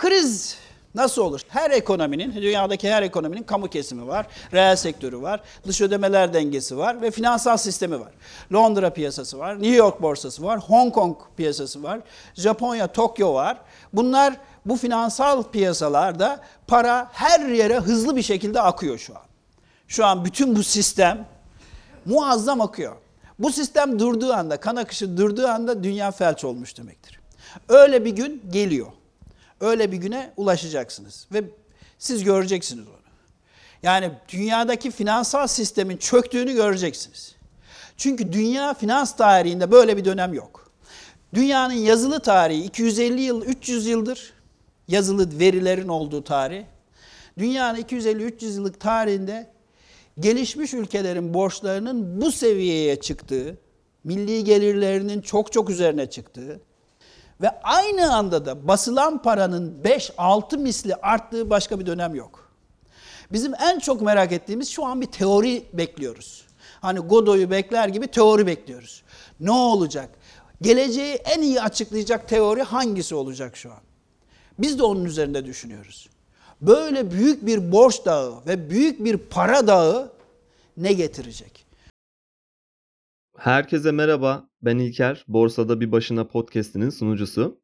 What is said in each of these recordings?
Kriz nasıl olur? Her ekonominin, dünyadaki her ekonominin kamu kesimi var, reel sektörü var, dış ödemeler dengesi var ve finansal sistemi var. Londra piyasası var, New York borsası var, Hong Kong piyasası var, Japonya, Tokyo var. Bunlar bu finansal piyasalarda para her yere hızlı bir şekilde akıyor şu an. Şu an bütün bu sistem muazzam akıyor. Bu sistem durduğu anda, kan akışı durduğu anda dünya felç olmuş demektir. Öyle bir gün geliyor. Öyle bir güne ulaşacaksınız ve siz göreceksiniz onu. Yani dünyadaki finansal sistemin çöktüğünü göreceksiniz. Çünkü dünya finans tarihinde böyle bir dönem yok. Dünyanın yazılı tarihi 250 yıl, 300 yıldır yazılı verilerin olduğu tarih. Dünyanın 250-300 yıllık tarihinde gelişmiş ülkelerin borçlarının bu seviyeye çıktığı, milli gelirlerinin çok çok üzerine çıktığı ve aynı anda da basılan paranın 5-6 misli arttığı başka bir dönem yok. Bizim en çok merak ettiğimiz şu an bir teori bekliyoruz. Hani Godoy'u bekler gibi teori bekliyoruz. Ne olacak? Geleceği en iyi açıklayacak teori hangisi olacak şu an? Biz de onun üzerinde düşünüyoruz. Böyle büyük bir borç dağı ve büyük bir para dağı ne getirecek? Herkese merhaba. Ben İlker. Borsada bir başına podcast'inin sunucusu.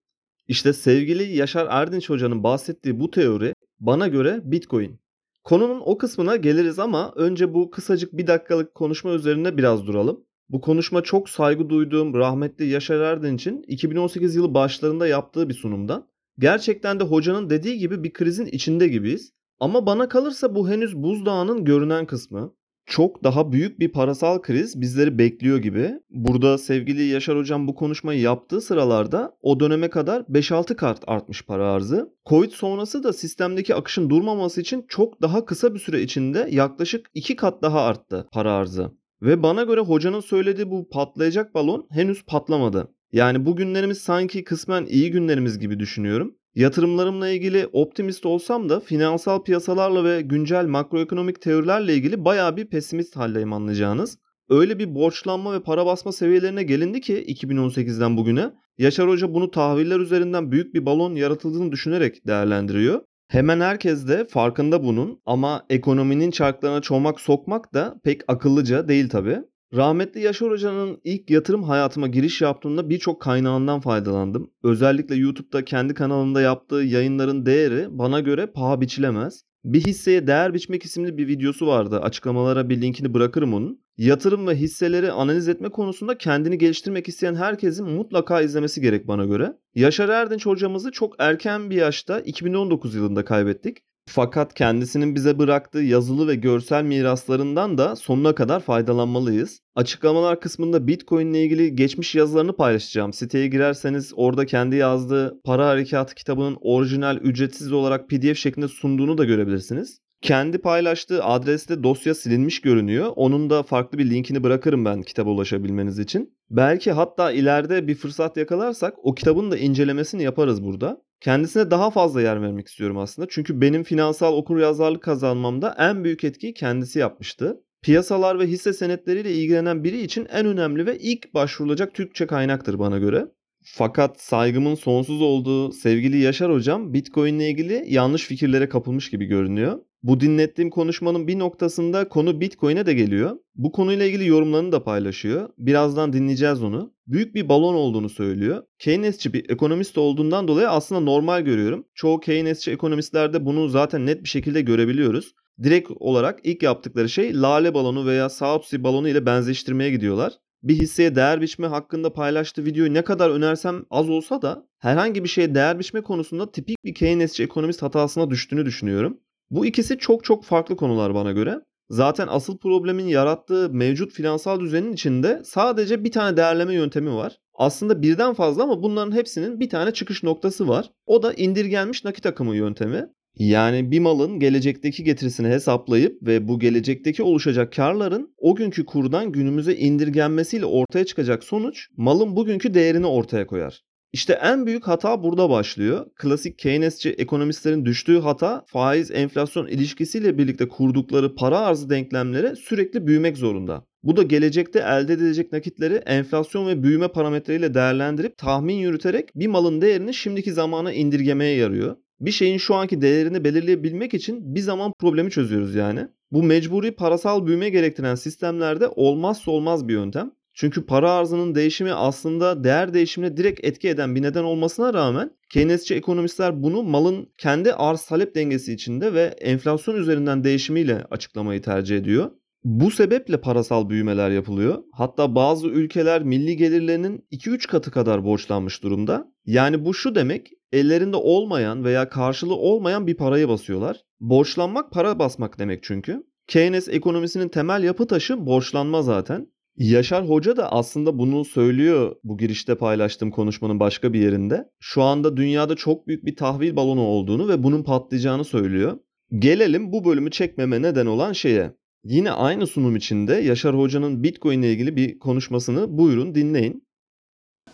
İşte sevgili Yaşar Erdinç Hoca'nın bahsettiği bu teori bana göre Bitcoin. Konunun o kısmına geliriz ama önce bu kısacık bir dakikalık konuşma üzerine biraz duralım. Bu konuşma çok saygı duyduğum rahmetli Yaşar Erdinç'in 2018 yılı başlarında yaptığı bir sunumdan. Gerçekten de hocanın dediği gibi bir krizin içinde gibiyiz. Ama bana kalırsa bu henüz buzdağının görünen kısmı. Çok daha büyük bir parasal kriz bizleri bekliyor gibi. Burada sevgili Yaşar Hocam bu konuşmayı yaptığı sıralarda o döneme kadar 5-6 kart artmış para arzı. Covid sonrası da sistemdeki akışın durmaması için çok daha kısa bir süre içinde yaklaşık 2 kat daha arttı para arzı. Ve bana göre hocanın söylediği bu patlayacak balon henüz patlamadı. Yani bu günlerimiz sanki kısmen iyi günlerimiz gibi düşünüyorum. Yatırımlarımla ilgili optimist olsam da finansal piyasalarla ve güncel makroekonomik teorilerle ilgili bayağı bir pesimist haldeyim anlayacağınız. Öyle bir borçlanma ve para basma seviyelerine gelindi ki 2018'den bugüne Yaşar Hoca bunu tahviller üzerinden büyük bir balon yaratıldığını düşünerek değerlendiriyor. Hemen herkes de farkında bunun ama ekonominin çarklarına çomak sokmak da pek akıllıca değil tabi. Rahmetli Yaşar Hoca'nın ilk yatırım hayatıma giriş yaptığımda birçok kaynağından faydalandım. Özellikle YouTube'da kendi kanalında yaptığı yayınların değeri bana göre paha biçilemez. Bir hisseye değer biçmek isimli bir videosu vardı. Açıklamalara bir linkini bırakırım onun. Yatırım ve hisseleri analiz etme konusunda kendini geliştirmek isteyen herkesin mutlaka izlemesi gerek bana göre. Yaşar Erdinç hocamızı çok erken bir yaşta 2019 yılında kaybettik. Fakat kendisinin bize bıraktığı yazılı ve görsel miraslarından da sonuna kadar faydalanmalıyız. Açıklamalar kısmında Bitcoin ile ilgili geçmiş yazılarını paylaşacağım. Siteye girerseniz orada kendi yazdığı para harekatı kitabının orijinal ücretsiz olarak PDF şeklinde sunduğunu da görebilirsiniz. Kendi paylaştığı adreste dosya silinmiş görünüyor. Onun da farklı bir linkini bırakırım ben kitaba ulaşabilmeniz için. Belki hatta ileride bir fırsat yakalarsak o kitabın da incelemesini yaparız burada. Kendisine daha fazla yer vermek istiyorum aslında. Çünkü benim finansal okuryazarlık kazanmamda en büyük etkiyi kendisi yapmıştı. Piyasalar ve hisse senetleriyle ilgilenen biri için en önemli ve ilk başvurulacak Türkçe kaynaktır bana göre. Fakat saygımın sonsuz olduğu sevgili Yaşar hocam Bitcoin ile ilgili yanlış fikirlere kapılmış gibi görünüyor. Bu dinlettiğim konuşmanın bir noktasında konu Bitcoin'e de geliyor. Bu konuyla ilgili yorumlarını da paylaşıyor. Birazdan dinleyeceğiz onu. Büyük bir balon olduğunu söylüyor. Keynesçi bir ekonomist olduğundan dolayı aslında normal görüyorum. Çoğu Keynesçi ekonomistlerde bunu zaten net bir şekilde görebiliyoruz. Direkt olarak ilk yaptıkları şey lale balonu veya Saatsi balonu ile benzeştirmeye gidiyorlar bir hisseye değer biçme hakkında paylaştığı videoyu ne kadar önersem az olsa da herhangi bir şeye değer biçme konusunda tipik bir Keynesçi ekonomist hatasına düştüğünü düşünüyorum. Bu ikisi çok çok farklı konular bana göre. Zaten asıl problemin yarattığı mevcut finansal düzenin içinde sadece bir tane değerleme yöntemi var. Aslında birden fazla ama bunların hepsinin bir tane çıkış noktası var. O da indirgenmiş nakit akımı yöntemi. Yani bir malın gelecekteki getirisini hesaplayıp ve bu gelecekteki oluşacak karların o günkü kurdan günümüze indirgenmesiyle ortaya çıkacak sonuç malın bugünkü değerini ortaya koyar. İşte en büyük hata burada başlıyor. Klasik Keynesçi ekonomistlerin düştüğü hata faiz enflasyon ilişkisiyle birlikte kurdukları para arzı denklemleri sürekli büyümek zorunda. Bu da gelecekte elde edilecek nakitleri enflasyon ve büyüme parametreleriyle değerlendirip tahmin yürüterek bir malın değerini şimdiki zamana indirgemeye yarıyor. Bir şeyin şu anki değerini belirleyebilmek için bir zaman problemi çözüyoruz yani. Bu mecburi parasal büyüme gerektiren sistemlerde olmazsa olmaz bir yöntem. Çünkü para arzının değişimi aslında değer değişimine direkt etki eden bir neden olmasına rağmen Keynesçi ekonomistler bunu malın kendi arz talep dengesi içinde ve enflasyon üzerinden değişimiyle açıklamayı tercih ediyor. Bu sebeple parasal büyümeler yapılıyor. Hatta bazı ülkeler milli gelirlerinin 2-3 katı kadar borçlanmış durumda. Yani bu şu demek, ellerinde olmayan veya karşılığı olmayan bir parayı basıyorlar. Borçlanmak para basmak demek çünkü. Keynes ekonomisinin temel yapı taşı borçlanma zaten. Yaşar Hoca da aslında bunu söylüyor bu girişte paylaştığım konuşmanın başka bir yerinde. Şu anda dünyada çok büyük bir tahvil balonu olduğunu ve bunun patlayacağını söylüyor. Gelelim bu bölümü çekmeme neden olan şeye. Yine aynı sunum içinde Yaşar Hoca'nın Bitcoin ile ilgili bir konuşmasını buyurun dinleyin.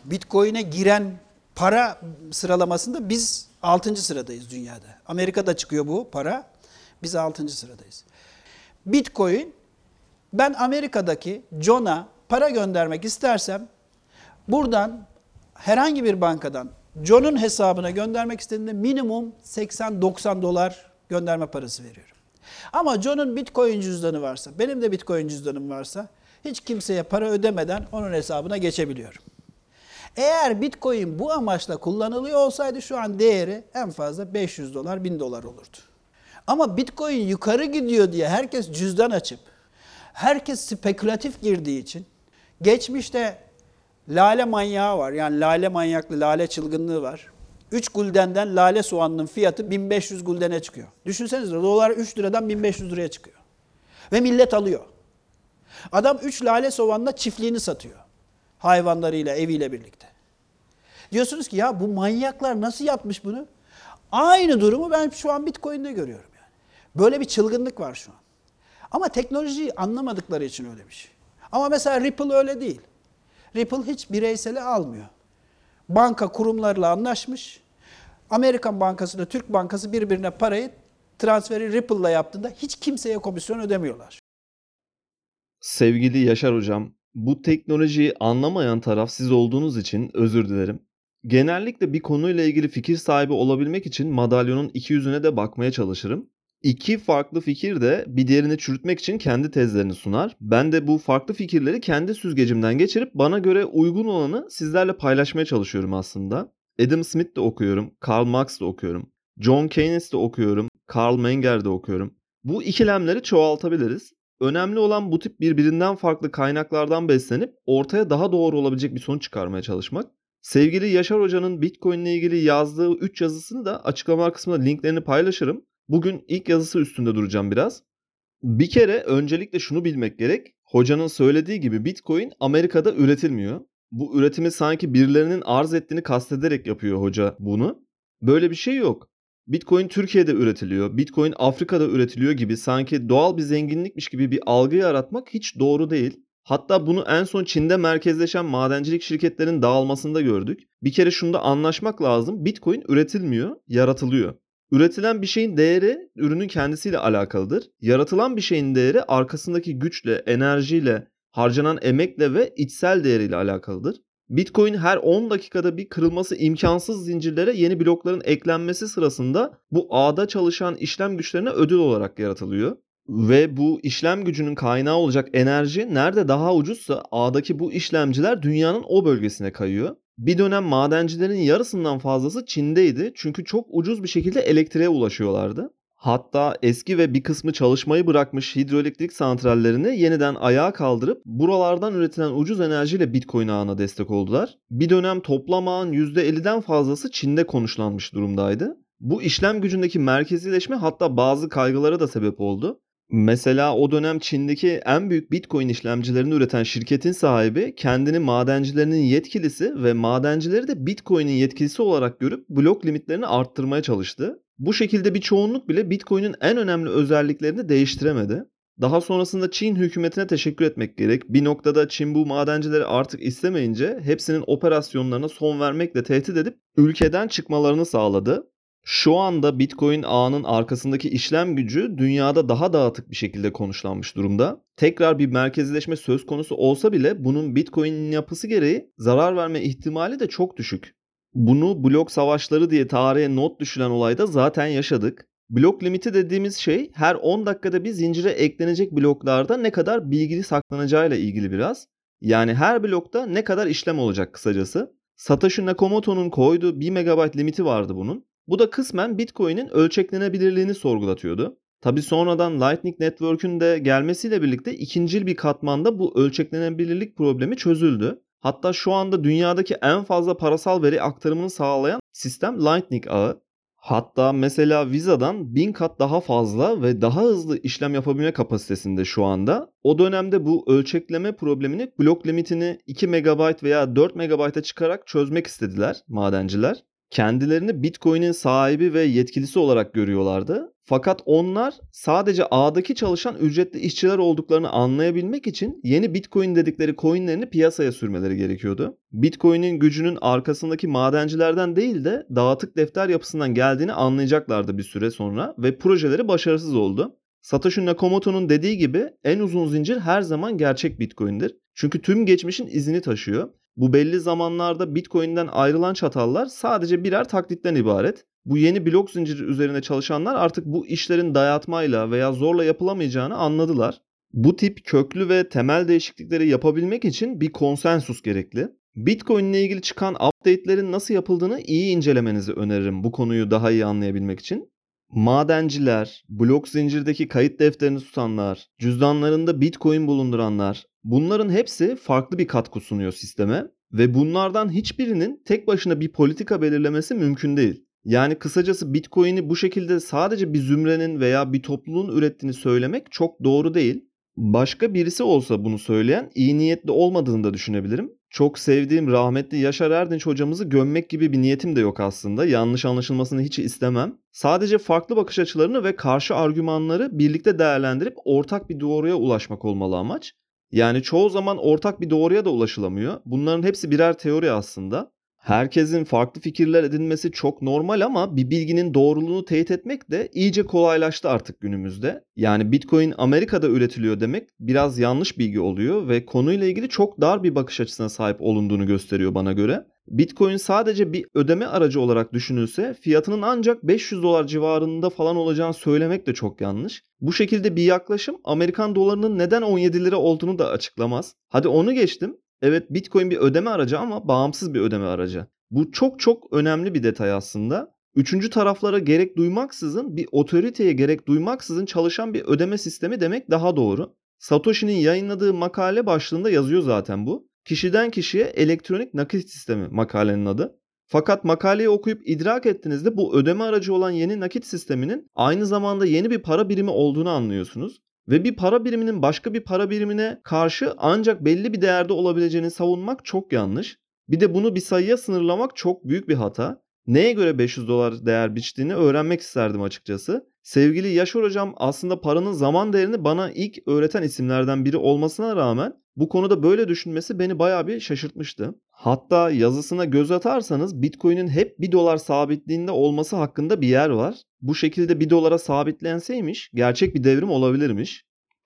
Bitcoin'e giren para sıralamasında biz 6. sıradayız dünyada. Amerika'da çıkıyor bu para. Biz 6. sıradayız. Bitcoin ben Amerika'daki John'a para göndermek istersem buradan herhangi bir bankadan John'un hesabına göndermek istediğinde minimum 80-90 dolar gönderme parası veriyorum. Ama John'un Bitcoin cüzdanı varsa, benim de Bitcoin cüzdanım varsa hiç kimseye para ödemeden onun hesabına geçebiliyorum. Eğer Bitcoin bu amaçla kullanılıyor olsaydı şu an değeri en fazla 500 dolar, 1000 dolar olurdu. Ama Bitcoin yukarı gidiyor diye herkes cüzdan açıp, herkes spekülatif girdiği için geçmişte lale manyağı var. Yani lale manyaklı, lale çılgınlığı var. 3 guldenden lale soğanının fiyatı 1500 guldene çıkıyor. Düşünsenize dolar 3 liradan 1500 liraya çıkıyor. Ve millet alıyor. Adam 3 lale soğanla çiftliğini satıyor. Hayvanlarıyla, eviyle birlikte. Diyorsunuz ki ya bu manyaklar nasıl yapmış bunu? Aynı durumu ben şu an Bitcoin'de görüyorum yani. Böyle bir çılgınlık var şu an. Ama teknolojiyi anlamadıkları için öyle bir şey. Ama mesela Ripple öyle değil. Ripple hiç bireyseli almıyor. Banka kurumlarla anlaşmış. Amerikan Bankası ile Türk Bankası birbirine parayı transferi Ripple'la yaptığında hiç kimseye komisyon ödemiyorlar. Sevgili Yaşar Hocam, bu teknolojiyi anlamayan taraf siz olduğunuz için özür dilerim. Genellikle bir konuyla ilgili fikir sahibi olabilmek için madalyonun iki yüzüne de bakmaya çalışırım. İki farklı fikir de bir diğerini çürütmek için kendi tezlerini sunar. Ben de bu farklı fikirleri kendi süzgecimden geçirip bana göre uygun olanı sizlerle paylaşmaya çalışıyorum aslında. Adam Smith de okuyorum, Karl Marx da okuyorum, John Keynes de okuyorum, Karl Menger de okuyorum. Bu ikilemleri çoğaltabiliriz. Önemli olan bu tip birbirinden farklı kaynaklardan beslenip ortaya daha doğru olabilecek bir sonuç çıkarmaya çalışmak. Sevgili Yaşar Hoca'nın Bitcoin ile ilgili yazdığı 3 yazısını da açıklama kısmında linklerini paylaşırım. Bugün ilk yazısı üstünde duracağım biraz. Bir kere öncelikle şunu bilmek gerek. Hocanın söylediği gibi Bitcoin Amerika'da üretilmiyor. Bu üretimi sanki birilerinin arz ettiğini kastederek yapıyor hoca bunu. Böyle bir şey yok. Bitcoin Türkiye'de üretiliyor, Bitcoin Afrika'da üretiliyor gibi sanki doğal bir zenginlikmiş gibi bir algı yaratmak hiç doğru değil. Hatta bunu en son Çin'de merkezleşen madencilik şirketlerinin dağılmasında gördük. Bir kere şunda anlaşmak lazım. Bitcoin üretilmiyor, yaratılıyor. Üretilen bir şeyin değeri ürünün kendisiyle alakalıdır. Yaratılan bir şeyin değeri arkasındaki güçle, enerjiyle, harcanan emekle ve içsel değeriyle alakalıdır. Bitcoin her 10 dakikada bir kırılması imkansız zincirlere yeni blokların eklenmesi sırasında bu ağda çalışan işlem güçlerine ödül olarak yaratılıyor. Ve bu işlem gücünün kaynağı olacak enerji nerede daha ucuzsa ağdaki bu işlemciler dünyanın o bölgesine kayıyor. Bir dönem madencilerin yarısından fazlası Çin'deydi çünkü çok ucuz bir şekilde elektriğe ulaşıyorlardı. Hatta eski ve bir kısmı çalışmayı bırakmış hidroelektrik santrallerini yeniden ayağa kaldırıp buralardan üretilen ucuz enerjiyle Bitcoin ağına destek oldular. Bir dönem toplam ağın %50'den fazlası Çin'de konuşlanmış durumdaydı. Bu işlem gücündeki merkezileşme hatta bazı kaygılara da sebep oldu. Mesela o dönem Çin'deki en büyük Bitcoin işlemcilerini üreten şirketin sahibi kendini madencilerinin yetkilisi ve madencileri de Bitcoin'in yetkilisi olarak görüp blok limitlerini arttırmaya çalıştı. Bu şekilde bir çoğunluk bile Bitcoin'in en önemli özelliklerini değiştiremedi. Daha sonrasında Çin hükümetine teşekkür etmek gerek. Bir noktada Çin bu madencileri artık istemeyince hepsinin operasyonlarına son vermekle tehdit edip ülkeden çıkmalarını sağladı. Şu anda Bitcoin ağının arkasındaki işlem gücü dünyada daha dağıtık bir şekilde konuşlanmış durumda. Tekrar bir merkezileşme söz konusu olsa bile bunun Bitcoin'in yapısı gereği zarar verme ihtimali de çok düşük. Bunu blok savaşları diye tarihe not düşülen olayda zaten yaşadık. Blok limiti dediğimiz şey her 10 dakikada bir zincire eklenecek bloklarda ne kadar bilgili saklanacağıyla ilgili biraz. Yani her blokta ne kadar işlem olacak kısacası. Satoshi Nakamoto'nun koyduğu 1 MB limiti vardı bunun. Bu da kısmen Bitcoin'in ölçeklenebilirliğini sorgulatıyordu. Tabi sonradan Lightning Network'ün de gelmesiyle birlikte ikincil bir katmanda bu ölçeklenebilirlik problemi çözüldü. Hatta şu anda dünyadaki en fazla parasal veri aktarımını sağlayan sistem Lightning ağı. Hatta mesela Visa'dan bin kat daha fazla ve daha hızlı işlem yapabilme kapasitesinde şu anda. O dönemde bu ölçekleme problemini blok limitini 2 MB veya 4 MB'a çıkarak çözmek istediler madenciler. Kendilerini Bitcoin'in sahibi ve yetkilisi olarak görüyorlardı. Fakat onlar sadece ağdaki çalışan ücretli işçiler olduklarını anlayabilmek için yeni Bitcoin dedikleri coinlerini piyasaya sürmeleri gerekiyordu. Bitcoin'in gücünün arkasındaki madencilerden değil de dağıtık defter yapısından geldiğini anlayacaklardı bir süre sonra ve projeleri başarısız oldu. Satoshi Nakamoto'nun dediği gibi en uzun zincir her zaman gerçek Bitcoin'dir. Çünkü tüm geçmişin izini taşıyor. Bu belli zamanlarda Bitcoin'den ayrılan çatallar sadece birer taklitten ibaret. Bu yeni blok zinciri üzerine çalışanlar artık bu işlerin dayatmayla veya zorla yapılamayacağını anladılar. Bu tip köklü ve temel değişiklikleri yapabilmek için bir konsensus gerekli. Bitcoin ile ilgili çıkan update'lerin nasıl yapıldığını iyi incelemenizi öneririm bu konuyu daha iyi anlayabilmek için. Madenciler, blok zincirdeki kayıt defterini tutanlar, cüzdanlarında Bitcoin bulunduranlar, bunların hepsi farklı bir katkı sunuyor sisteme ve bunlardan hiçbirinin tek başına bir politika belirlemesi mümkün değil. Yani kısacası Bitcoin'i bu şekilde sadece bir zümrenin veya bir topluluğun ürettiğini söylemek çok doğru değil. Başka birisi olsa bunu söyleyen iyi niyetli olmadığını da düşünebilirim. Çok sevdiğim rahmetli Yaşar Erdinç hocamızı gömmek gibi bir niyetim de yok aslında. Yanlış anlaşılmasını hiç istemem. Sadece farklı bakış açılarını ve karşı argümanları birlikte değerlendirip ortak bir doğruya ulaşmak olmalı amaç. Yani çoğu zaman ortak bir doğruya da ulaşılamıyor. Bunların hepsi birer teori aslında. Herkesin farklı fikirler edinmesi çok normal ama bir bilginin doğruluğunu teyit etmek de iyice kolaylaştı artık günümüzde. Yani Bitcoin Amerika'da üretiliyor demek biraz yanlış bilgi oluyor ve konuyla ilgili çok dar bir bakış açısına sahip olunduğunu gösteriyor bana göre. Bitcoin sadece bir ödeme aracı olarak düşünülse fiyatının ancak 500 dolar civarında falan olacağını söylemek de çok yanlış. Bu şekilde bir yaklaşım Amerikan dolarının neden 17 lira olduğunu da açıklamaz. Hadi onu geçtim. Evet Bitcoin bir ödeme aracı ama bağımsız bir ödeme aracı. Bu çok çok önemli bir detay aslında. Üçüncü taraflara gerek duymaksızın bir otoriteye gerek duymaksızın çalışan bir ödeme sistemi demek daha doğru. Satoshi'nin yayınladığı makale başlığında yazıyor zaten bu. Kişiden kişiye elektronik nakit sistemi makalenin adı. Fakat makaleyi okuyup idrak ettiğinizde bu ödeme aracı olan yeni nakit sisteminin aynı zamanda yeni bir para birimi olduğunu anlıyorsunuz. Ve bir para biriminin başka bir para birimine karşı ancak belli bir değerde olabileceğini savunmak çok yanlış. Bir de bunu bir sayıya sınırlamak çok büyük bir hata. Neye göre 500 dolar değer biçtiğini öğrenmek isterdim açıkçası. Sevgili Yaşar hocam aslında paranın zaman değerini bana ilk öğreten isimlerden biri olmasına rağmen bu konuda böyle düşünmesi beni baya bir şaşırtmıştı. Hatta yazısına göz atarsanız Bitcoin'in hep 1 dolar sabitliğinde olması hakkında bir yer var. Bu şekilde 1 dolara sabitlenseymiş gerçek bir devrim olabilirmiş.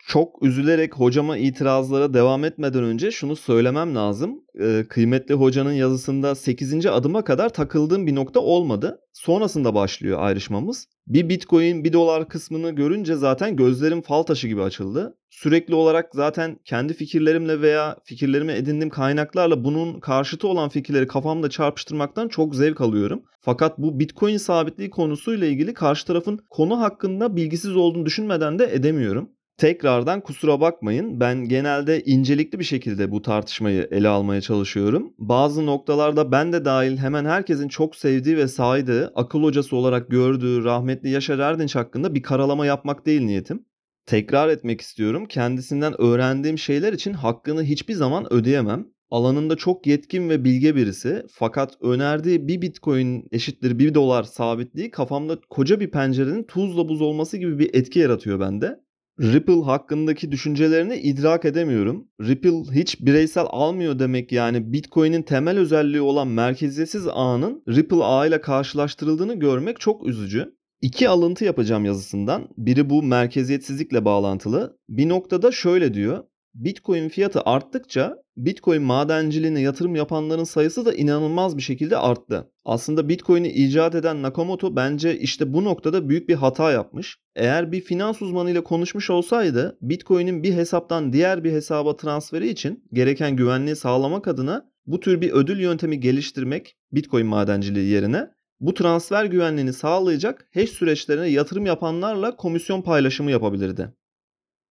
Çok üzülerek hocama itirazlara devam etmeden önce şunu söylemem lazım. Ee, kıymetli hocanın yazısında 8. adıma kadar takıldığım bir nokta olmadı. Sonrasında başlıyor ayrışmamız. Bir bitcoin 1 dolar kısmını görünce zaten gözlerim fal taşı gibi açıldı. Sürekli olarak zaten kendi fikirlerimle veya fikirlerime edindiğim kaynaklarla bunun karşıtı olan fikirleri kafamda çarpıştırmaktan çok zevk alıyorum. Fakat bu bitcoin sabitliği konusuyla ilgili karşı tarafın konu hakkında bilgisiz olduğunu düşünmeden de edemiyorum. Tekrardan kusura bakmayın. Ben genelde incelikli bir şekilde bu tartışmayı ele almaya çalışıyorum. Bazı noktalarda ben de dahil hemen herkesin çok sevdiği ve saydığı, akıl hocası olarak gördüğü rahmetli Yaşar Erdinç hakkında bir karalama yapmak değil niyetim. Tekrar etmek istiyorum. Kendisinden öğrendiğim şeyler için hakkını hiçbir zaman ödeyemem. Alanında çok yetkin ve bilge birisi fakat önerdiği bir bitcoin eşittir 1 dolar sabitliği kafamda koca bir pencerenin tuzla buz olması gibi bir etki yaratıyor bende. Ripple hakkındaki düşüncelerini idrak edemiyorum. Ripple hiç bireysel almıyor demek yani Bitcoin'in temel özelliği olan merkeziyetsiz ağının Ripple ağıyla karşılaştırıldığını görmek çok üzücü. İki alıntı yapacağım yazısından. Biri bu merkeziyetsizlikle bağlantılı. Bir noktada şöyle diyor. Bitcoin fiyatı arttıkça Bitcoin madenciliğine yatırım yapanların sayısı da inanılmaz bir şekilde arttı. Aslında Bitcoin'i icat eden Nakamoto bence işte bu noktada büyük bir hata yapmış. Eğer bir finans uzmanıyla konuşmuş olsaydı Bitcoin'in bir hesaptan diğer bir hesaba transferi için gereken güvenliği sağlamak adına bu tür bir ödül yöntemi geliştirmek Bitcoin madenciliği yerine bu transfer güvenliğini sağlayacak hash süreçlerine yatırım yapanlarla komisyon paylaşımı yapabilirdi.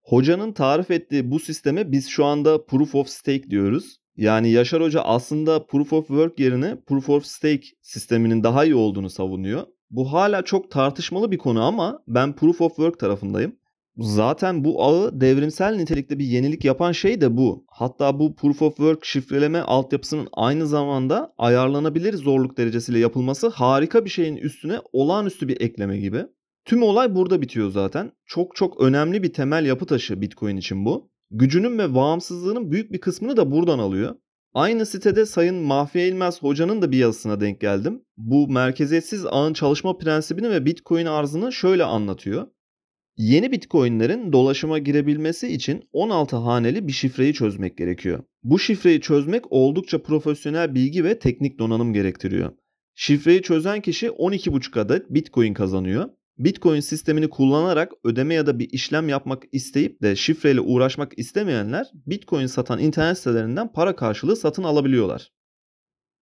Hocanın tarif ettiği bu sisteme biz şu anda Proof of Stake diyoruz. Yani Yaşar Hoca aslında Proof of Work yerine Proof of Stake sisteminin daha iyi olduğunu savunuyor. Bu hala çok tartışmalı bir konu ama ben Proof of Work tarafındayım. Zaten bu ağı devrimsel nitelikte bir yenilik yapan şey de bu. Hatta bu Proof of Work şifreleme altyapısının aynı zamanda ayarlanabilir zorluk derecesiyle yapılması harika bir şeyin üstüne olağanüstü bir ekleme gibi. Tüm olay burada bitiyor zaten. Çok çok önemli bir temel yapı taşı Bitcoin için bu. Gücünün ve bağımsızlığının büyük bir kısmını da buradan alıyor. Aynı sitede Sayın Mahfiye İlmez hocanın da bir yazısına denk geldim. Bu merkeziyetsiz ağın çalışma prensibini ve Bitcoin arzını şöyle anlatıyor. Yeni Bitcoin'lerin dolaşıma girebilmesi için 16 haneli bir şifreyi çözmek gerekiyor. Bu şifreyi çözmek oldukça profesyonel bilgi ve teknik donanım gerektiriyor. Şifreyi çözen kişi 12,5 adet Bitcoin kazanıyor. Bitcoin sistemini kullanarak ödeme ya da bir işlem yapmak isteyip de şifreyle uğraşmak istemeyenler Bitcoin satan internet sitelerinden para karşılığı satın alabiliyorlar.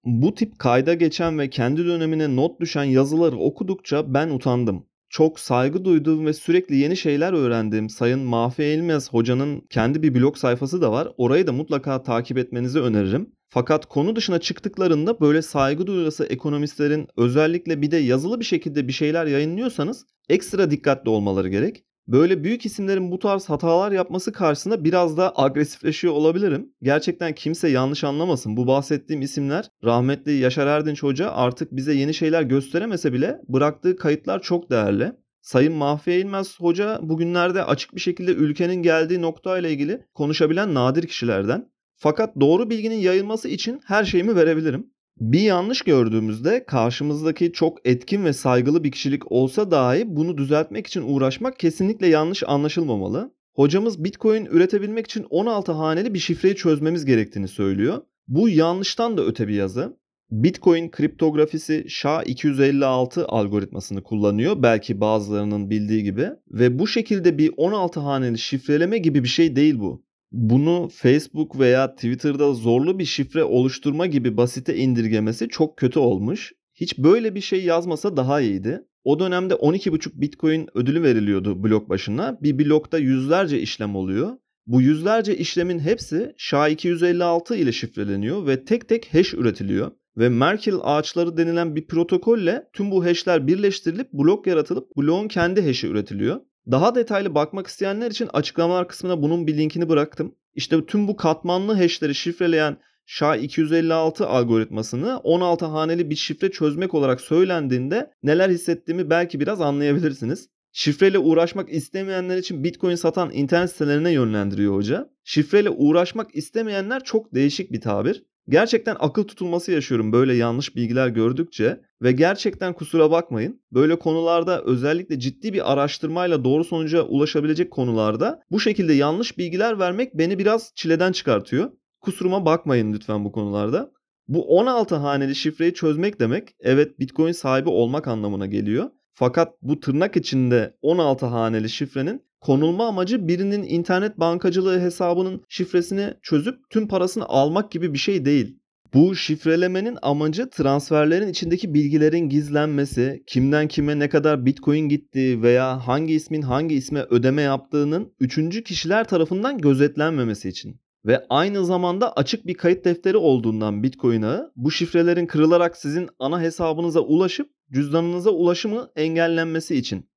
Bu tip kayda geçen ve kendi dönemine not düşen yazıları okudukça ben utandım çok saygı duyduğum ve sürekli yeni şeyler öğrendiğim Sayın Mahfi Elmez hocanın kendi bir blog sayfası da var. Orayı da mutlaka takip etmenizi öneririm. Fakat konu dışına çıktıklarında böyle saygı duyulası ekonomistlerin özellikle bir de yazılı bir şekilde bir şeyler yayınlıyorsanız ekstra dikkatli olmaları gerek. Böyle büyük isimlerin bu tarz hatalar yapması karşısında biraz da agresifleşiyor olabilirim. Gerçekten kimse yanlış anlamasın. Bu bahsettiğim isimler rahmetli Yaşar Erdinç Hoca artık bize yeni şeyler gösteremese bile bıraktığı kayıtlar çok değerli. Sayın Mahfiye İlmez Hoca bugünlerde açık bir şekilde ülkenin geldiği nokta ile ilgili konuşabilen nadir kişilerden. Fakat doğru bilginin yayılması için her şeyimi verebilirim. Bir yanlış gördüğümüzde karşımızdaki çok etkin ve saygılı bir kişilik olsa dahi bunu düzeltmek için uğraşmak kesinlikle yanlış anlaşılmamalı. Hocamız Bitcoin üretebilmek için 16 haneli bir şifreyi çözmemiz gerektiğini söylüyor. Bu yanlıştan da öte bir yazı. Bitcoin kriptografisi SHA-256 algoritmasını kullanıyor belki bazılarının bildiği gibi ve bu şekilde bir 16 haneli şifreleme gibi bir şey değil bu bunu Facebook veya Twitter'da zorlu bir şifre oluşturma gibi basite indirgemesi çok kötü olmuş. Hiç böyle bir şey yazmasa daha iyiydi. O dönemde 12,5 Bitcoin ödülü veriliyordu blok başına. Bir blokta yüzlerce işlem oluyor. Bu yüzlerce işlemin hepsi SHA-256 ile şifreleniyor ve tek tek hash üretiliyor. Ve Merkle ağaçları denilen bir protokolle tüm bu hashler birleştirilip blok yaratılıp bloğun kendi hash'i üretiliyor. Daha detaylı bakmak isteyenler için açıklamalar kısmına bunun bir linkini bıraktım. İşte tüm bu katmanlı hashleri şifreleyen SHA-256 algoritmasını 16 haneli bir şifre çözmek olarak söylendiğinde neler hissettiğimi belki biraz anlayabilirsiniz. Şifreyle uğraşmak istemeyenler için Bitcoin satan internet sitelerine yönlendiriyor hoca. Şifreyle uğraşmak istemeyenler çok değişik bir tabir. Gerçekten akıl tutulması yaşıyorum böyle yanlış bilgiler gördükçe ve gerçekten kusura bakmayın. Böyle konularda özellikle ciddi bir araştırmayla doğru sonuca ulaşabilecek konularda bu şekilde yanlış bilgiler vermek beni biraz çileden çıkartıyor. Kusuruma bakmayın lütfen bu konularda. Bu 16 haneli şifreyi çözmek demek evet Bitcoin sahibi olmak anlamına geliyor. Fakat bu tırnak içinde 16 haneli şifrenin konulma amacı birinin internet bankacılığı hesabının şifresini çözüp tüm parasını almak gibi bir şey değil. Bu şifrelemenin amacı transferlerin içindeki bilgilerin gizlenmesi, kimden kime ne kadar bitcoin gittiği veya hangi ismin hangi isme ödeme yaptığının üçüncü kişiler tarafından gözetlenmemesi için. Ve aynı zamanda açık bir kayıt defteri olduğundan Bitcoin ağı bu şifrelerin kırılarak sizin ana hesabınıza ulaşıp cüzdanınıza ulaşımı engellenmesi için.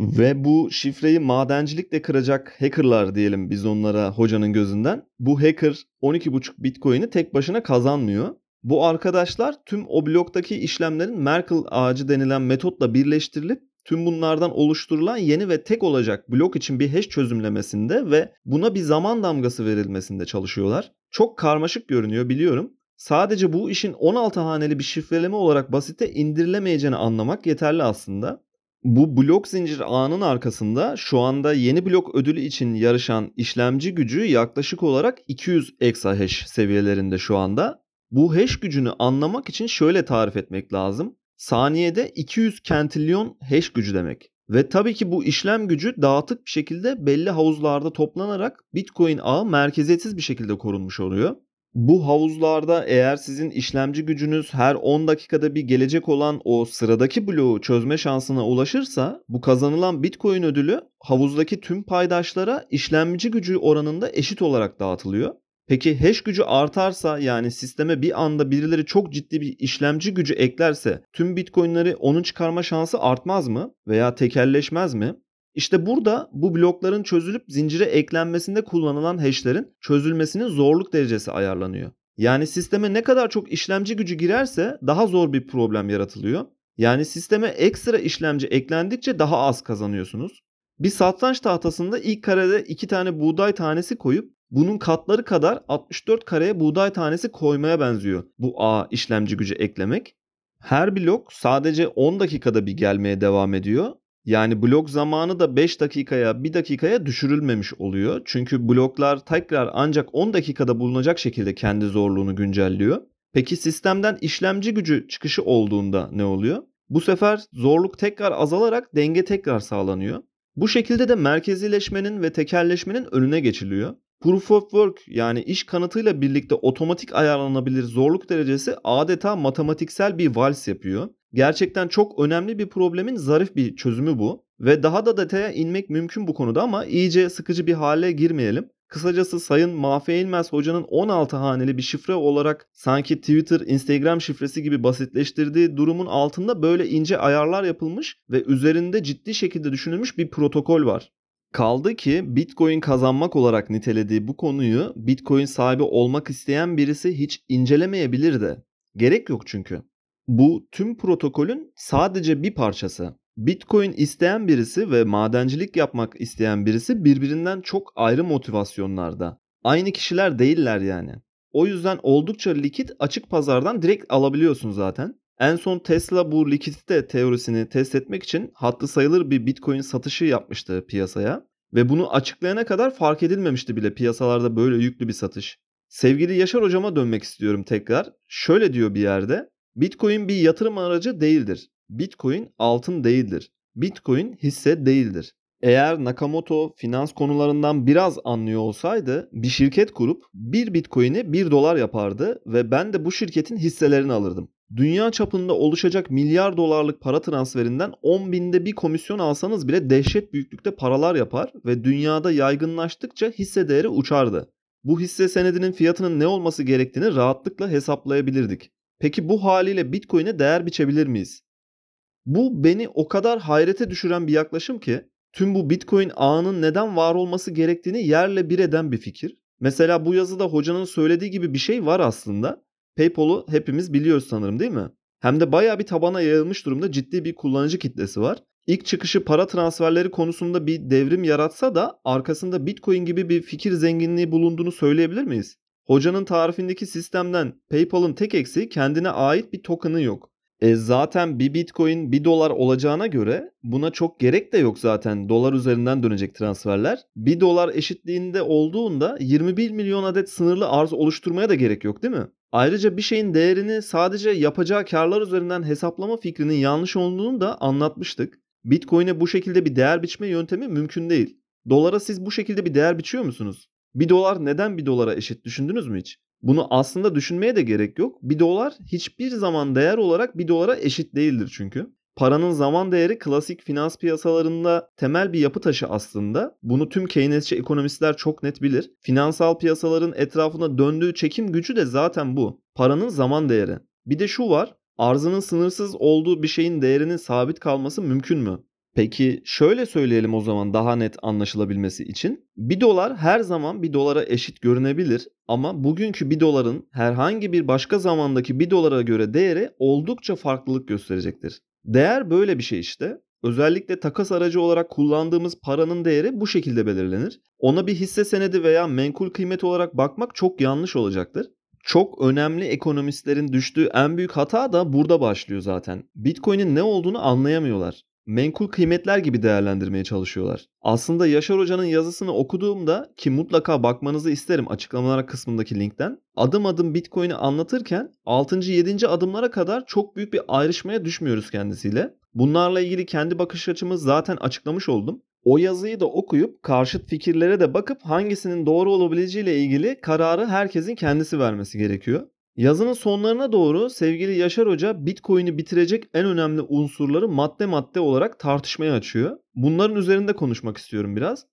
Ve bu şifreyi madencilikle kıracak hackerlar diyelim biz onlara hocanın gözünden. Bu hacker 12,5 bitcoin'i tek başına kazanmıyor. Bu arkadaşlar tüm o bloktaki işlemlerin Merkle ağacı denilen metotla birleştirilip tüm bunlardan oluşturulan yeni ve tek olacak blok için bir hash çözümlemesinde ve buna bir zaman damgası verilmesinde çalışıyorlar. Çok karmaşık görünüyor biliyorum. Sadece bu işin 16 haneli bir şifreleme olarak basite indirilemeyeceğini anlamak yeterli aslında. Bu blok zincir ağının arkasında şu anda yeni blok ödülü için yarışan işlemci gücü yaklaşık olarak 200 exahash seviyelerinde şu anda. Bu hash gücünü anlamak için şöyle tarif etmek lazım. Saniyede 200 kentilyon hash gücü demek. Ve tabii ki bu işlem gücü dağıtık bir şekilde belli havuzlarda toplanarak Bitcoin ağı merkeziyetsiz bir şekilde korunmuş oluyor. Bu havuzlarda eğer sizin işlemci gücünüz her 10 dakikada bir gelecek olan o sıradaki bloğu çözme şansına ulaşırsa bu kazanılan Bitcoin ödülü havuzdaki tüm paydaşlara işlemci gücü oranında eşit olarak dağıtılıyor. Peki hash gücü artarsa yani sisteme bir anda birileri çok ciddi bir işlemci gücü eklerse tüm Bitcoin'leri onun çıkarma şansı artmaz mı veya tekelleşmez mi? İşte burada bu blokların çözülüp zincire eklenmesinde kullanılan hash'lerin çözülmesinin zorluk derecesi ayarlanıyor. Yani sisteme ne kadar çok işlemci gücü girerse daha zor bir problem yaratılıyor. Yani sisteme ekstra işlemci eklendikçe daha az kazanıyorsunuz. Bir satranç tahtasında ilk karede iki tane buğday tanesi koyup bunun katları kadar 64 kareye buğday tanesi koymaya benziyor bu A işlemci gücü eklemek. Her blok sadece 10 dakikada bir gelmeye devam ediyor yani blok zamanı da 5 dakikaya 1 dakikaya düşürülmemiş oluyor. Çünkü bloklar tekrar ancak 10 dakikada bulunacak şekilde kendi zorluğunu güncelliyor. Peki sistemden işlemci gücü çıkışı olduğunda ne oluyor? Bu sefer zorluk tekrar azalarak denge tekrar sağlanıyor. Bu şekilde de merkezileşmenin ve tekerleşmenin önüne geçiliyor. Proof of Work yani iş kanıtıyla birlikte otomatik ayarlanabilir zorluk derecesi adeta matematiksel bir vals yapıyor. Gerçekten çok önemli bir problemin zarif bir çözümü bu. Ve daha da detaya inmek mümkün bu konuda ama iyice sıkıcı bir hale girmeyelim. Kısacası Sayın Mahfi İlmez Hoca'nın 16 haneli bir şifre olarak sanki Twitter, Instagram şifresi gibi basitleştirdiği durumun altında böyle ince ayarlar yapılmış ve üzerinde ciddi şekilde düşünülmüş bir protokol var. Kaldı ki Bitcoin kazanmak olarak nitelediği bu konuyu Bitcoin sahibi olmak isteyen birisi hiç incelemeyebilir de. Gerek yok çünkü. Bu tüm protokolün sadece bir parçası. Bitcoin isteyen birisi ve madencilik yapmak isteyen birisi birbirinden çok ayrı motivasyonlarda. Aynı kişiler değiller yani. O yüzden oldukça likit açık pazardan direkt alabiliyorsun zaten. En son Tesla bu likidite teorisini test etmek için hatlı sayılır bir Bitcoin satışı yapmıştı piyasaya. Ve bunu açıklayana kadar fark edilmemişti bile piyasalarda böyle yüklü bir satış. Sevgili Yaşar hocama dönmek istiyorum tekrar. Şöyle diyor bir yerde. Bitcoin bir yatırım aracı değildir. Bitcoin altın değildir. Bitcoin hisse değildir. Eğer Nakamoto finans konularından biraz anlıyor olsaydı bir şirket kurup bir bitcoin'i 1 dolar yapardı ve ben de bu şirketin hisselerini alırdım. Dünya çapında oluşacak milyar dolarlık para transferinden 10 binde bir komisyon alsanız bile dehşet büyüklükte paralar yapar ve dünyada yaygınlaştıkça hisse değeri uçardı. Bu hisse senedinin fiyatının ne olması gerektiğini rahatlıkla hesaplayabilirdik. Peki bu haliyle Bitcoin'e değer biçebilir miyiz? Bu beni o kadar hayrete düşüren bir yaklaşım ki tüm bu Bitcoin ağının neden var olması gerektiğini yerle bir eden bir fikir. Mesela bu yazıda hocanın söylediği gibi bir şey var aslında. PayPal'u hepimiz biliyoruz sanırım değil mi? Hem de bayağı bir tabana yayılmış durumda ciddi bir kullanıcı kitlesi var. İlk çıkışı para transferleri konusunda bir devrim yaratsa da arkasında Bitcoin gibi bir fikir zenginliği bulunduğunu söyleyebilir miyiz? Hocanın tarifindeki sistemden PayPal'ın tek eksiği kendine ait bir token'ı yok. E zaten bir Bitcoin 1 dolar olacağına göre buna çok gerek de yok zaten dolar üzerinden dönecek transferler. 1 dolar eşitliğinde olduğunda 21 milyon adet sınırlı arz oluşturmaya da gerek yok değil mi? Ayrıca bir şeyin değerini sadece yapacağı karlar üzerinden hesaplama fikrinin yanlış olduğunu da anlatmıştık. Bitcoin'e bu şekilde bir değer biçme yöntemi mümkün değil. Dolara siz bu şekilde bir değer biçiyor musunuz? 1 dolar neden 1 dolara eşit düşündünüz mü hiç? Bunu aslında düşünmeye de gerek yok. 1 dolar hiçbir zaman değer olarak 1 dolara eşit değildir çünkü. Paranın zaman değeri klasik finans piyasalarında temel bir yapı taşı aslında. Bunu tüm Keynesçi ekonomistler çok net bilir. Finansal piyasaların etrafına döndüğü çekim gücü de zaten bu. Paranın zaman değeri. Bir de şu var. Arzının sınırsız olduğu bir şeyin değerinin sabit kalması mümkün mü? Peki şöyle söyleyelim o zaman daha net anlaşılabilmesi için. 1 dolar her zaman 1 dolara eşit görünebilir ama bugünkü 1 doların herhangi bir başka zamandaki 1 dolara göre değeri oldukça farklılık gösterecektir. Değer böyle bir şey işte. Özellikle takas aracı olarak kullandığımız paranın değeri bu şekilde belirlenir. Ona bir hisse senedi veya menkul kıymet olarak bakmak çok yanlış olacaktır. Çok önemli ekonomistlerin düştüğü en büyük hata da burada başlıyor zaten. Bitcoin'in ne olduğunu anlayamıyorlar. Menkul kıymetler gibi değerlendirmeye çalışıyorlar. Aslında Yaşar Hoca'nın yazısını okuduğumda ki mutlaka bakmanızı isterim açıklamalar kısmındaki linkten. Adım adım Bitcoin'i anlatırken 6. 7. adımlara kadar çok büyük bir ayrışmaya düşmüyoruz kendisiyle. Bunlarla ilgili kendi bakış açımı zaten açıklamış oldum. O yazıyı da okuyup karşıt fikirlere de bakıp hangisinin doğru olabileceğiyle ilgili kararı herkesin kendisi vermesi gerekiyor. Yazının sonlarına doğru sevgili Yaşar Hoca Bitcoin'i bitirecek en önemli unsurları madde madde olarak tartışmaya açıyor. Bunların üzerinde konuşmak istiyorum biraz.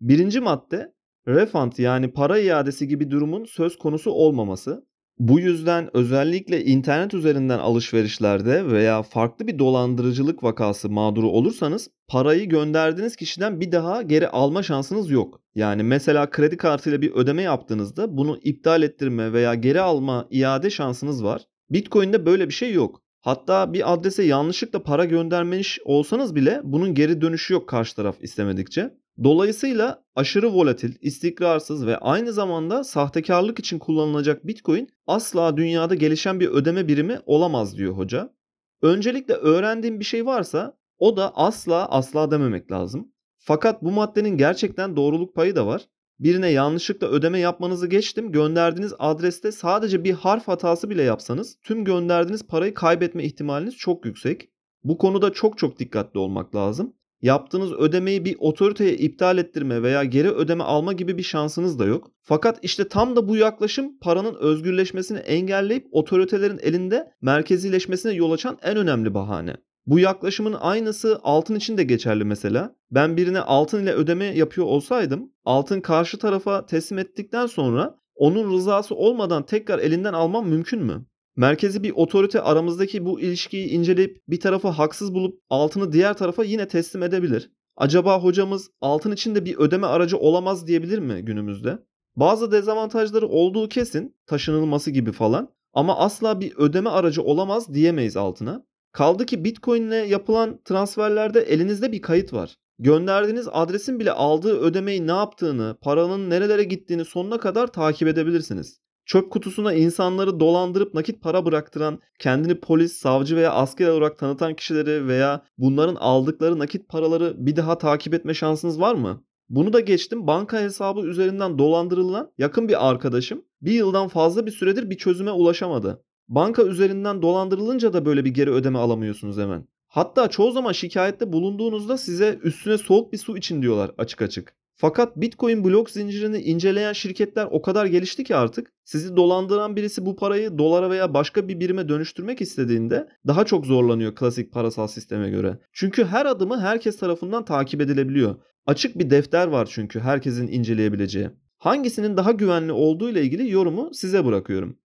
Birinci madde refund yani para iadesi gibi durumun söz konusu olmaması. Bu yüzden özellikle internet üzerinden alışverişlerde veya farklı bir dolandırıcılık vakası mağduru olursanız parayı gönderdiğiniz kişiden bir daha geri alma şansınız yok. Yani mesela kredi kartıyla bir ödeme yaptığınızda bunu iptal ettirme veya geri alma iade şansınız var. Bitcoin'de böyle bir şey yok. Hatta bir adrese yanlışlıkla para göndermiş olsanız bile bunun geri dönüşü yok karşı taraf istemedikçe. Dolayısıyla aşırı volatil, istikrarsız ve aynı zamanda sahtekarlık için kullanılacak Bitcoin asla dünyada gelişen bir ödeme birimi olamaz diyor hoca. Öncelikle öğrendiğim bir şey varsa o da asla asla dememek lazım. Fakat bu maddenin gerçekten doğruluk payı da var. Birine yanlışlıkla ödeme yapmanızı geçtim. Gönderdiğiniz adreste sadece bir harf hatası bile yapsanız tüm gönderdiğiniz parayı kaybetme ihtimaliniz çok yüksek. Bu konuda çok çok dikkatli olmak lazım. Yaptığınız ödemeyi bir otoriteye iptal ettirme veya geri ödeme alma gibi bir şansınız da yok. Fakat işte tam da bu yaklaşım paranın özgürleşmesini engelleyip otoritelerin elinde merkezileşmesine yol açan en önemli bahane. Bu yaklaşımın aynısı altın için de geçerli mesela. Ben birine altın ile ödeme yapıyor olsaydım altın karşı tarafa teslim ettikten sonra onun rızası olmadan tekrar elinden almam mümkün mü? Merkezi bir otorite aramızdaki bu ilişkiyi inceleyip bir tarafı haksız bulup altını diğer tarafa yine teslim edebilir. Acaba hocamız altın için de bir ödeme aracı olamaz diyebilir mi günümüzde? Bazı dezavantajları olduğu kesin, taşınılması gibi falan ama asla bir ödeme aracı olamaz diyemeyiz altına. Kaldı ki Bitcoin ile yapılan transferlerde elinizde bir kayıt var. Gönderdiğiniz adresin bile aldığı ödemeyi ne yaptığını, paranın nerelere gittiğini sonuna kadar takip edebilirsiniz. Çöp kutusuna insanları dolandırıp nakit para bıraktıran, kendini polis, savcı veya asker olarak tanıtan kişileri veya bunların aldıkları nakit paraları bir daha takip etme şansınız var mı? Bunu da geçtim banka hesabı üzerinden dolandırılan yakın bir arkadaşım bir yıldan fazla bir süredir bir çözüme ulaşamadı. Banka üzerinden dolandırılınca da böyle bir geri ödeme alamıyorsunuz hemen. Hatta çoğu zaman şikayette bulunduğunuzda size üstüne soğuk bir su için diyorlar açık açık. Fakat Bitcoin blok zincirini inceleyen şirketler o kadar gelişti ki artık sizi dolandıran birisi bu parayı dolara veya başka bir birime dönüştürmek istediğinde daha çok zorlanıyor klasik parasal sisteme göre. Çünkü her adımı herkes tarafından takip edilebiliyor. Açık bir defter var çünkü herkesin inceleyebileceği. Hangisinin daha güvenli olduğu ile ilgili yorumu size bırakıyorum.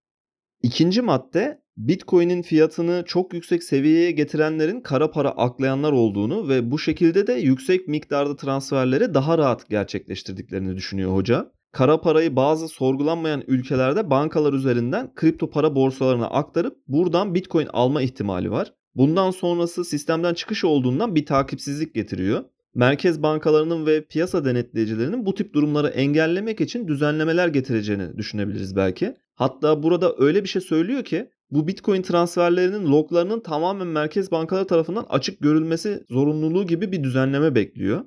İkinci madde Bitcoin'in fiyatını çok yüksek seviyeye getirenlerin kara para aklayanlar olduğunu ve bu şekilde de yüksek miktarda transferleri daha rahat gerçekleştirdiklerini düşünüyor hoca. Kara parayı bazı sorgulanmayan ülkelerde bankalar üzerinden kripto para borsalarına aktarıp buradan Bitcoin alma ihtimali var. Bundan sonrası sistemden çıkış olduğundan bir takipsizlik getiriyor. Merkez bankalarının ve piyasa denetleyicilerinin bu tip durumları engellemek için düzenlemeler getireceğini düşünebiliriz belki. Hatta burada öyle bir şey söylüyor ki bu Bitcoin transferlerinin loglarının tamamen merkez bankaları tarafından açık görülmesi zorunluluğu gibi bir düzenleme bekliyor.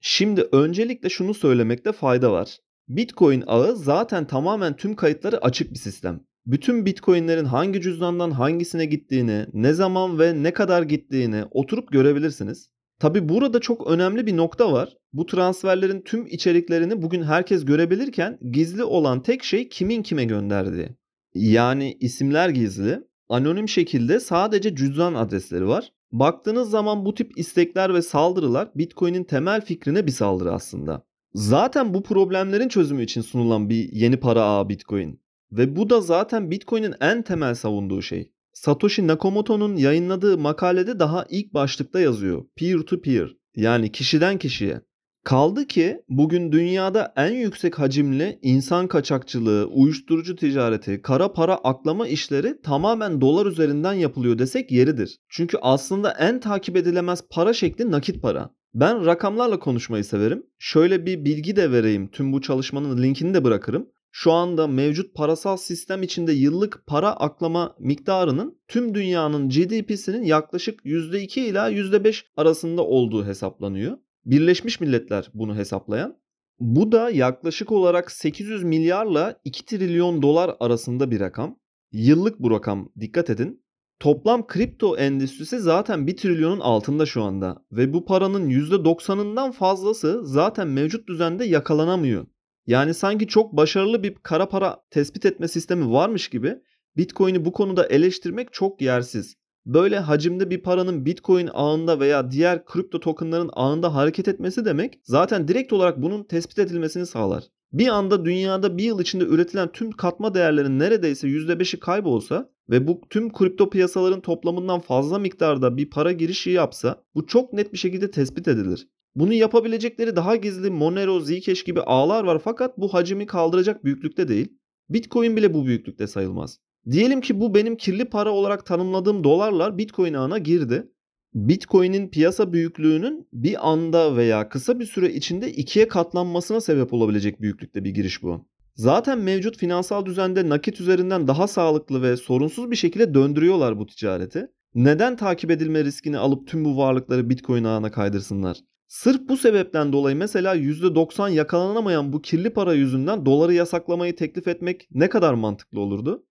Şimdi öncelikle şunu söylemekte fayda var. Bitcoin ağı zaten tamamen tüm kayıtları açık bir sistem. Bütün Bitcoin'lerin hangi cüzdandan hangisine gittiğini, ne zaman ve ne kadar gittiğini oturup görebilirsiniz. Tabi burada çok önemli bir nokta var. Bu transferlerin tüm içeriklerini bugün herkes görebilirken gizli olan tek şey kimin kime gönderdiği. Yani isimler gizli. Anonim şekilde sadece cüzdan adresleri var. Baktığınız zaman bu tip istekler ve saldırılar Bitcoin'in temel fikrine bir saldırı aslında. Zaten bu problemlerin çözümü için sunulan bir yeni para ağı Bitcoin. Ve bu da zaten Bitcoin'in en temel savunduğu şey. Satoshi Nakamoto'nun yayınladığı makalede daha ilk başlıkta yazıyor. Peer to peer yani kişiden kişiye. Kaldı ki bugün dünyada en yüksek hacimli insan kaçakçılığı, uyuşturucu ticareti, kara para aklama işleri tamamen dolar üzerinden yapılıyor desek yeridir. Çünkü aslında en takip edilemez para şekli nakit para. Ben rakamlarla konuşmayı severim. Şöyle bir bilgi de vereyim. Tüm bu çalışmanın linkini de bırakırım. şu anda mevcut parasal sistem içinde yıllık para aklama miktarının tüm dünyanın GDP'sinin yaklaşık %2 ila %5 arasında olduğu hesaplanıyor. Birleşmiş Milletler bunu hesaplayan. Bu da yaklaşık olarak 800 milyarla 2 trilyon dolar arasında bir rakam. Yıllık bu rakam dikkat edin. Toplam kripto endüstrisi zaten 1 trilyonun altında şu anda ve bu paranın %90'ından fazlası zaten mevcut düzende yakalanamıyor. Yani sanki çok başarılı bir kara para tespit etme sistemi varmış gibi Bitcoin'i bu konuda eleştirmek çok yersiz. Böyle hacimde bir paranın Bitcoin ağında veya diğer kripto tokenların ağında hareket etmesi demek zaten direkt olarak bunun tespit edilmesini sağlar. Bir anda dünyada bir yıl içinde üretilen tüm katma değerlerin neredeyse %5'i kaybolsa ve bu tüm kripto piyasaların toplamından fazla miktarda bir para girişi yapsa bu çok net bir şekilde tespit edilir. Bunu yapabilecekleri daha gizli Monero, Zcash gibi ağlar var fakat bu hacmi kaldıracak büyüklükte değil. Bitcoin bile bu büyüklükte sayılmaz. Diyelim ki bu benim kirli para olarak tanımladığım dolarlar Bitcoin ağına girdi. Bitcoin'in piyasa büyüklüğünün bir anda veya kısa bir süre içinde ikiye katlanmasına sebep olabilecek büyüklükte bir giriş bu. Zaten mevcut finansal düzende nakit üzerinden daha sağlıklı ve sorunsuz bir şekilde döndürüyorlar bu ticareti. Neden takip edilme riskini alıp tüm bu varlıkları Bitcoin ağına kaydırsınlar? Sırf bu sebepten dolayı mesela %90 yakalanamayan bu kirli para yüzünden doları yasaklamayı teklif etmek ne kadar mantıklı olurdu?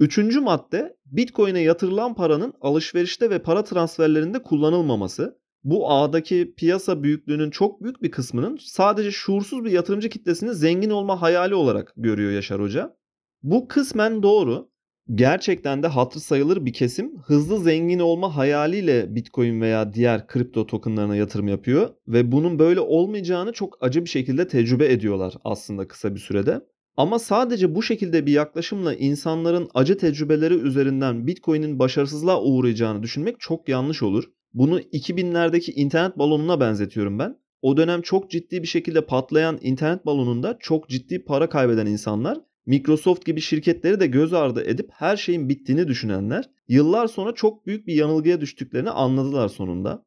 Üçüncü madde Bitcoin'e yatırılan paranın alışverişte ve para transferlerinde kullanılmaması. Bu ağdaki piyasa büyüklüğünün çok büyük bir kısmının sadece şuursuz bir yatırımcı kitlesinin zengin olma hayali olarak görüyor Yaşar Hoca. Bu kısmen doğru. Gerçekten de hatır sayılır bir kesim hızlı zengin olma hayaliyle Bitcoin veya diğer kripto tokenlarına yatırım yapıyor ve bunun böyle olmayacağını çok acı bir şekilde tecrübe ediyorlar aslında kısa bir sürede. Ama sadece bu şekilde bir yaklaşımla insanların acı tecrübeleri üzerinden Bitcoin'in başarısızlığa uğrayacağını düşünmek çok yanlış olur. Bunu 2000'lerdeki internet balonuna benzetiyorum ben. O dönem çok ciddi bir şekilde patlayan internet balonunda çok ciddi para kaybeden insanlar, Microsoft gibi şirketleri de göz ardı edip her şeyin bittiğini düşünenler, yıllar sonra çok büyük bir yanılgıya düştüklerini anladılar sonunda.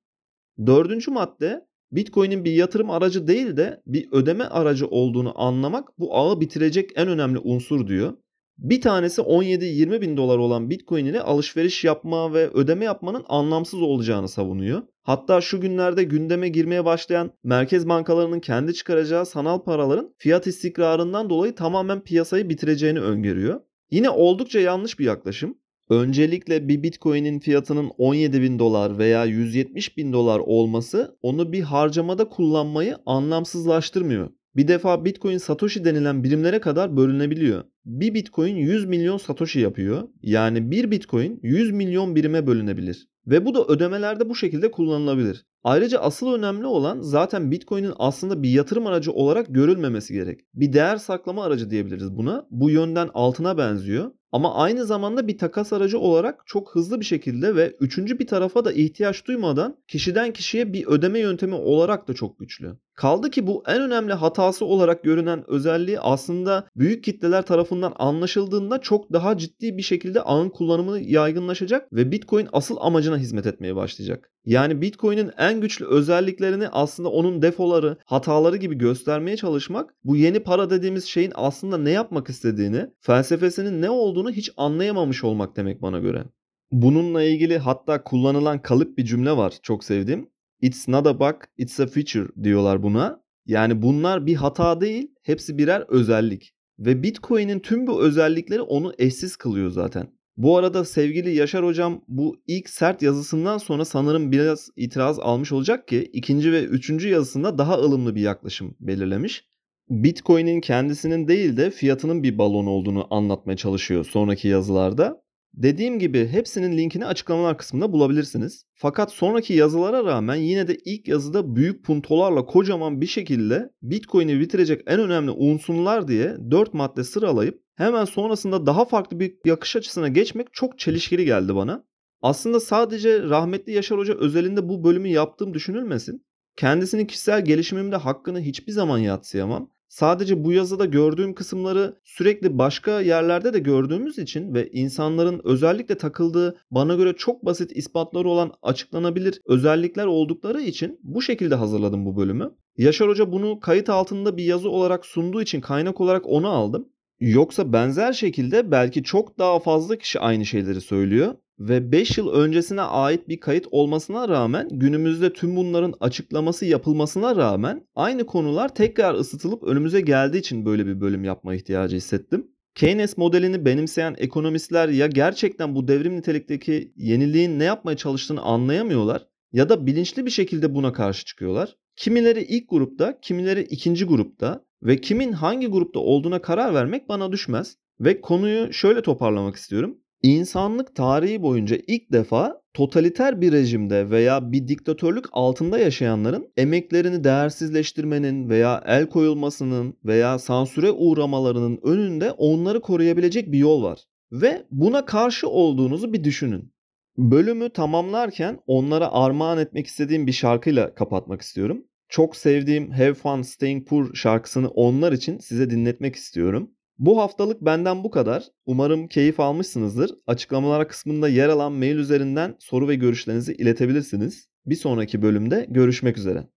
Dördüncü madde Bitcoin'in bir yatırım aracı değil de bir ödeme aracı olduğunu anlamak bu ağı bitirecek en önemli unsur diyor. Bir tanesi 17-20 bin dolar olan Bitcoin ile alışveriş yapma ve ödeme yapmanın anlamsız olacağını savunuyor. Hatta şu günlerde gündeme girmeye başlayan merkez bankalarının kendi çıkaracağı sanal paraların fiyat istikrarından dolayı tamamen piyasayı bitireceğini öngörüyor. Yine oldukça yanlış bir yaklaşım. Öncelikle bir Bitcoin'in fiyatının 17 bin dolar veya 170 bin dolar olması onu bir harcamada kullanmayı anlamsızlaştırmıyor. Bir defa Bitcoin Satoshi denilen birimlere kadar bölünebiliyor. Bir Bitcoin 100 milyon Satoshi yapıyor. Yani bir Bitcoin 100 milyon birime bölünebilir. Ve bu da ödemelerde bu şekilde kullanılabilir. Ayrıca asıl önemli olan zaten Bitcoin'in aslında bir yatırım aracı olarak görülmemesi gerek. Bir değer saklama aracı diyebiliriz buna. Bu yönden altına benziyor. Ama aynı zamanda bir takas aracı olarak çok hızlı bir şekilde ve üçüncü bir tarafa da ihtiyaç duymadan kişiden kişiye bir ödeme yöntemi olarak da çok güçlü. Kaldı ki bu en önemli hatası olarak görünen özelliği aslında büyük kitleler tarafından anlaşıldığında çok daha ciddi bir şekilde ağın kullanımı yaygınlaşacak ve Bitcoin asıl amacına hizmet etmeye başlayacak. Yani Bitcoin'in en güçlü özelliklerini aslında onun defoları, hataları gibi göstermeye çalışmak bu yeni para dediğimiz şeyin aslında ne yapmak istediğini, felsefesinin ne olduğunu hiç anlayamamış olmak demek bana göre. Bununla ilgili hatta kullanılan kalıp bir cümle var çok sevdiğim. It's not a bug, it's a feature diyorlar buna. Yani bunlar bir hata değil, hepsi birer özellik. Ve Bitcoin'in tüm bu özellikleri onu eşsiz kılıyor zaten. Bu arada sevgili Yaşar hocam bu ilk sert yazısından sonra sanırım biraz itiraz almış olacak ki ikinci ve üçüncü yazısında daha ılımlı bir yaklaşım belirlemiş. Bitcoin'in kendisinin değil de fiyatının bir balon olduğunu anlatmaya çalışıyor sonraki yazılarda. Dediğim gibi hepsinin linkini açıklamalar kısmında bulabilirsiniz. Fakat sonraki yazılara rağmen yine de ilk yazıda büyük puntolarla kocaman bir şekilde Bitcoin'i bitirecek en önemli unsurlar diye 4 madde sıralayıp hemen sonrasında daha farklı bir yakış açısına geçmek çok çelişkili geldi bana. Aslında sadece rahmetli Yaşar Hoca özelinde bu bölümü yaptığım düşünülmesin. Kendisinin kişisel gelişimimde hakkını hiçbir zaman yatsıyamam. Sadece bu yazıda gördüğüm kısımları sürekli başka yerlerde de gördüğümüz için ve insanların özellikle takıldığı bana göre çok basit ispatları olan açıklanabilir özellikler oldukları için bu şekilde hazırladım bu bölümü. Yaşar Hoca bunu kayıt altında bir yazı olarak sunduğu için kaynak olarak onu aldım. Yoksa benzer şekilde belki çok daha fazla kişi aynı şeyleri söylüyor ve 5 yıl öncesine ait bir kayıt olmasına rağmen günümüzde tüm bunların açıklaması yapılmasına rağmen aynı konular tekrar ısıtılıp önümüze geldiği için böyle bir bölüm yapma ihtiyacı hissettim. Keynes modelini benimseyen ekonomistler ya gerçekten bu devrim nitelikteki yeniliğin ne yapmaya çalıştığını anlayamıyorlar ya da bilinçli bir şekilde buna karşı çıkıyorlar. Kimileri ilk grupta, kimileri ikinci grupta ve kimin hangi grupta olduğuna karar vermek bana düşmez. Ve konuyu şöyle toparlamak istiyorum. İnsanlık tarihi boyunca ilk defa totaliter bir rejimde veya bir diktatörlük altında yaşayanların emeklerini değersizleştirmenin veya el koyulmasının veya sansüre uğramalarının önünde onları koruyabilecek bir yol var. Ve buna karşı olduğunuzu bir düşünün. Bölümü tamamlarken onlara armağan etmek istediğim bir şarkıyla kapatmak istiyorum. Çok sevdiğim Have Fun Staying Poor şarkısını onlar için size dinletmek istiyorum. Bu haftalık benden bu kadar. Umarım keyif almışsınızdır. Açıklamalar kısmında yer alan mail üzerinden soru ve görüşlerinizi iletebilirsiniz. Bir sonraki bölümde görüşmek üzere.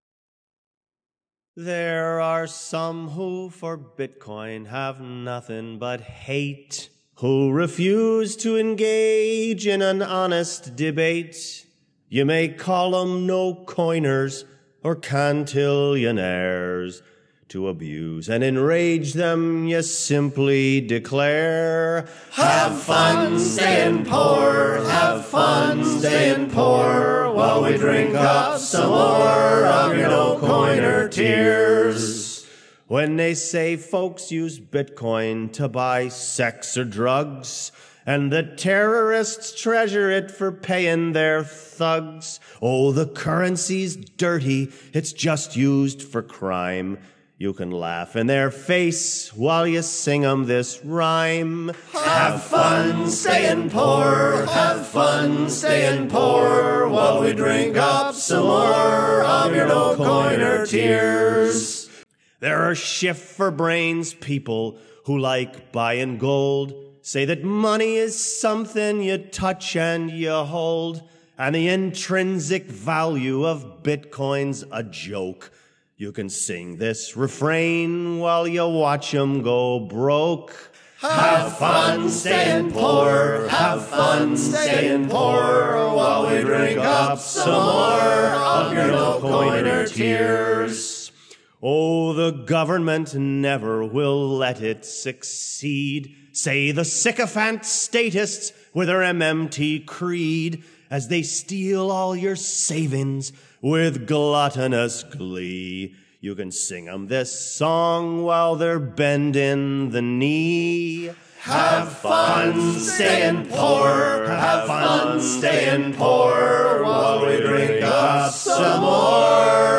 There are some who for Bitcoin have nothing but hate, who refuse to engage in an honest debate. You may call them no coiners or cantillionaires. To abuse and enrage them, you simply declare, Have fun staying poor, have fun staying poor, while we drink up some more of your no coiner tears. When they say folks use Bitcoin to buy sex or drugs, and the terrorists treasure it for paying their thugs. Oh, the currency's dirty, it's just used for crime. You can laugh in their face while you sing 'em this rhyme. Have fun staying poor, have fun staying poor, while we drink up some more of your no coiner tears. There are shift for brains people who like buying gold, say that money is something you touch and you hold, and the intrinsic value of Bitcoin's a joke. You can sing this refrain while you watch 'em go broke. Have fun staying poor, have fun staying poor, while we drink up some more of your no coiner tears. Oh, the government never will let it succeed. Say the sycophant statists with their MMT creed as they steal all your savings with gluttonous glee. You can sing 'em this song while they're bending the knee. Have fun staying poor, have fun staying poor while we drink up some more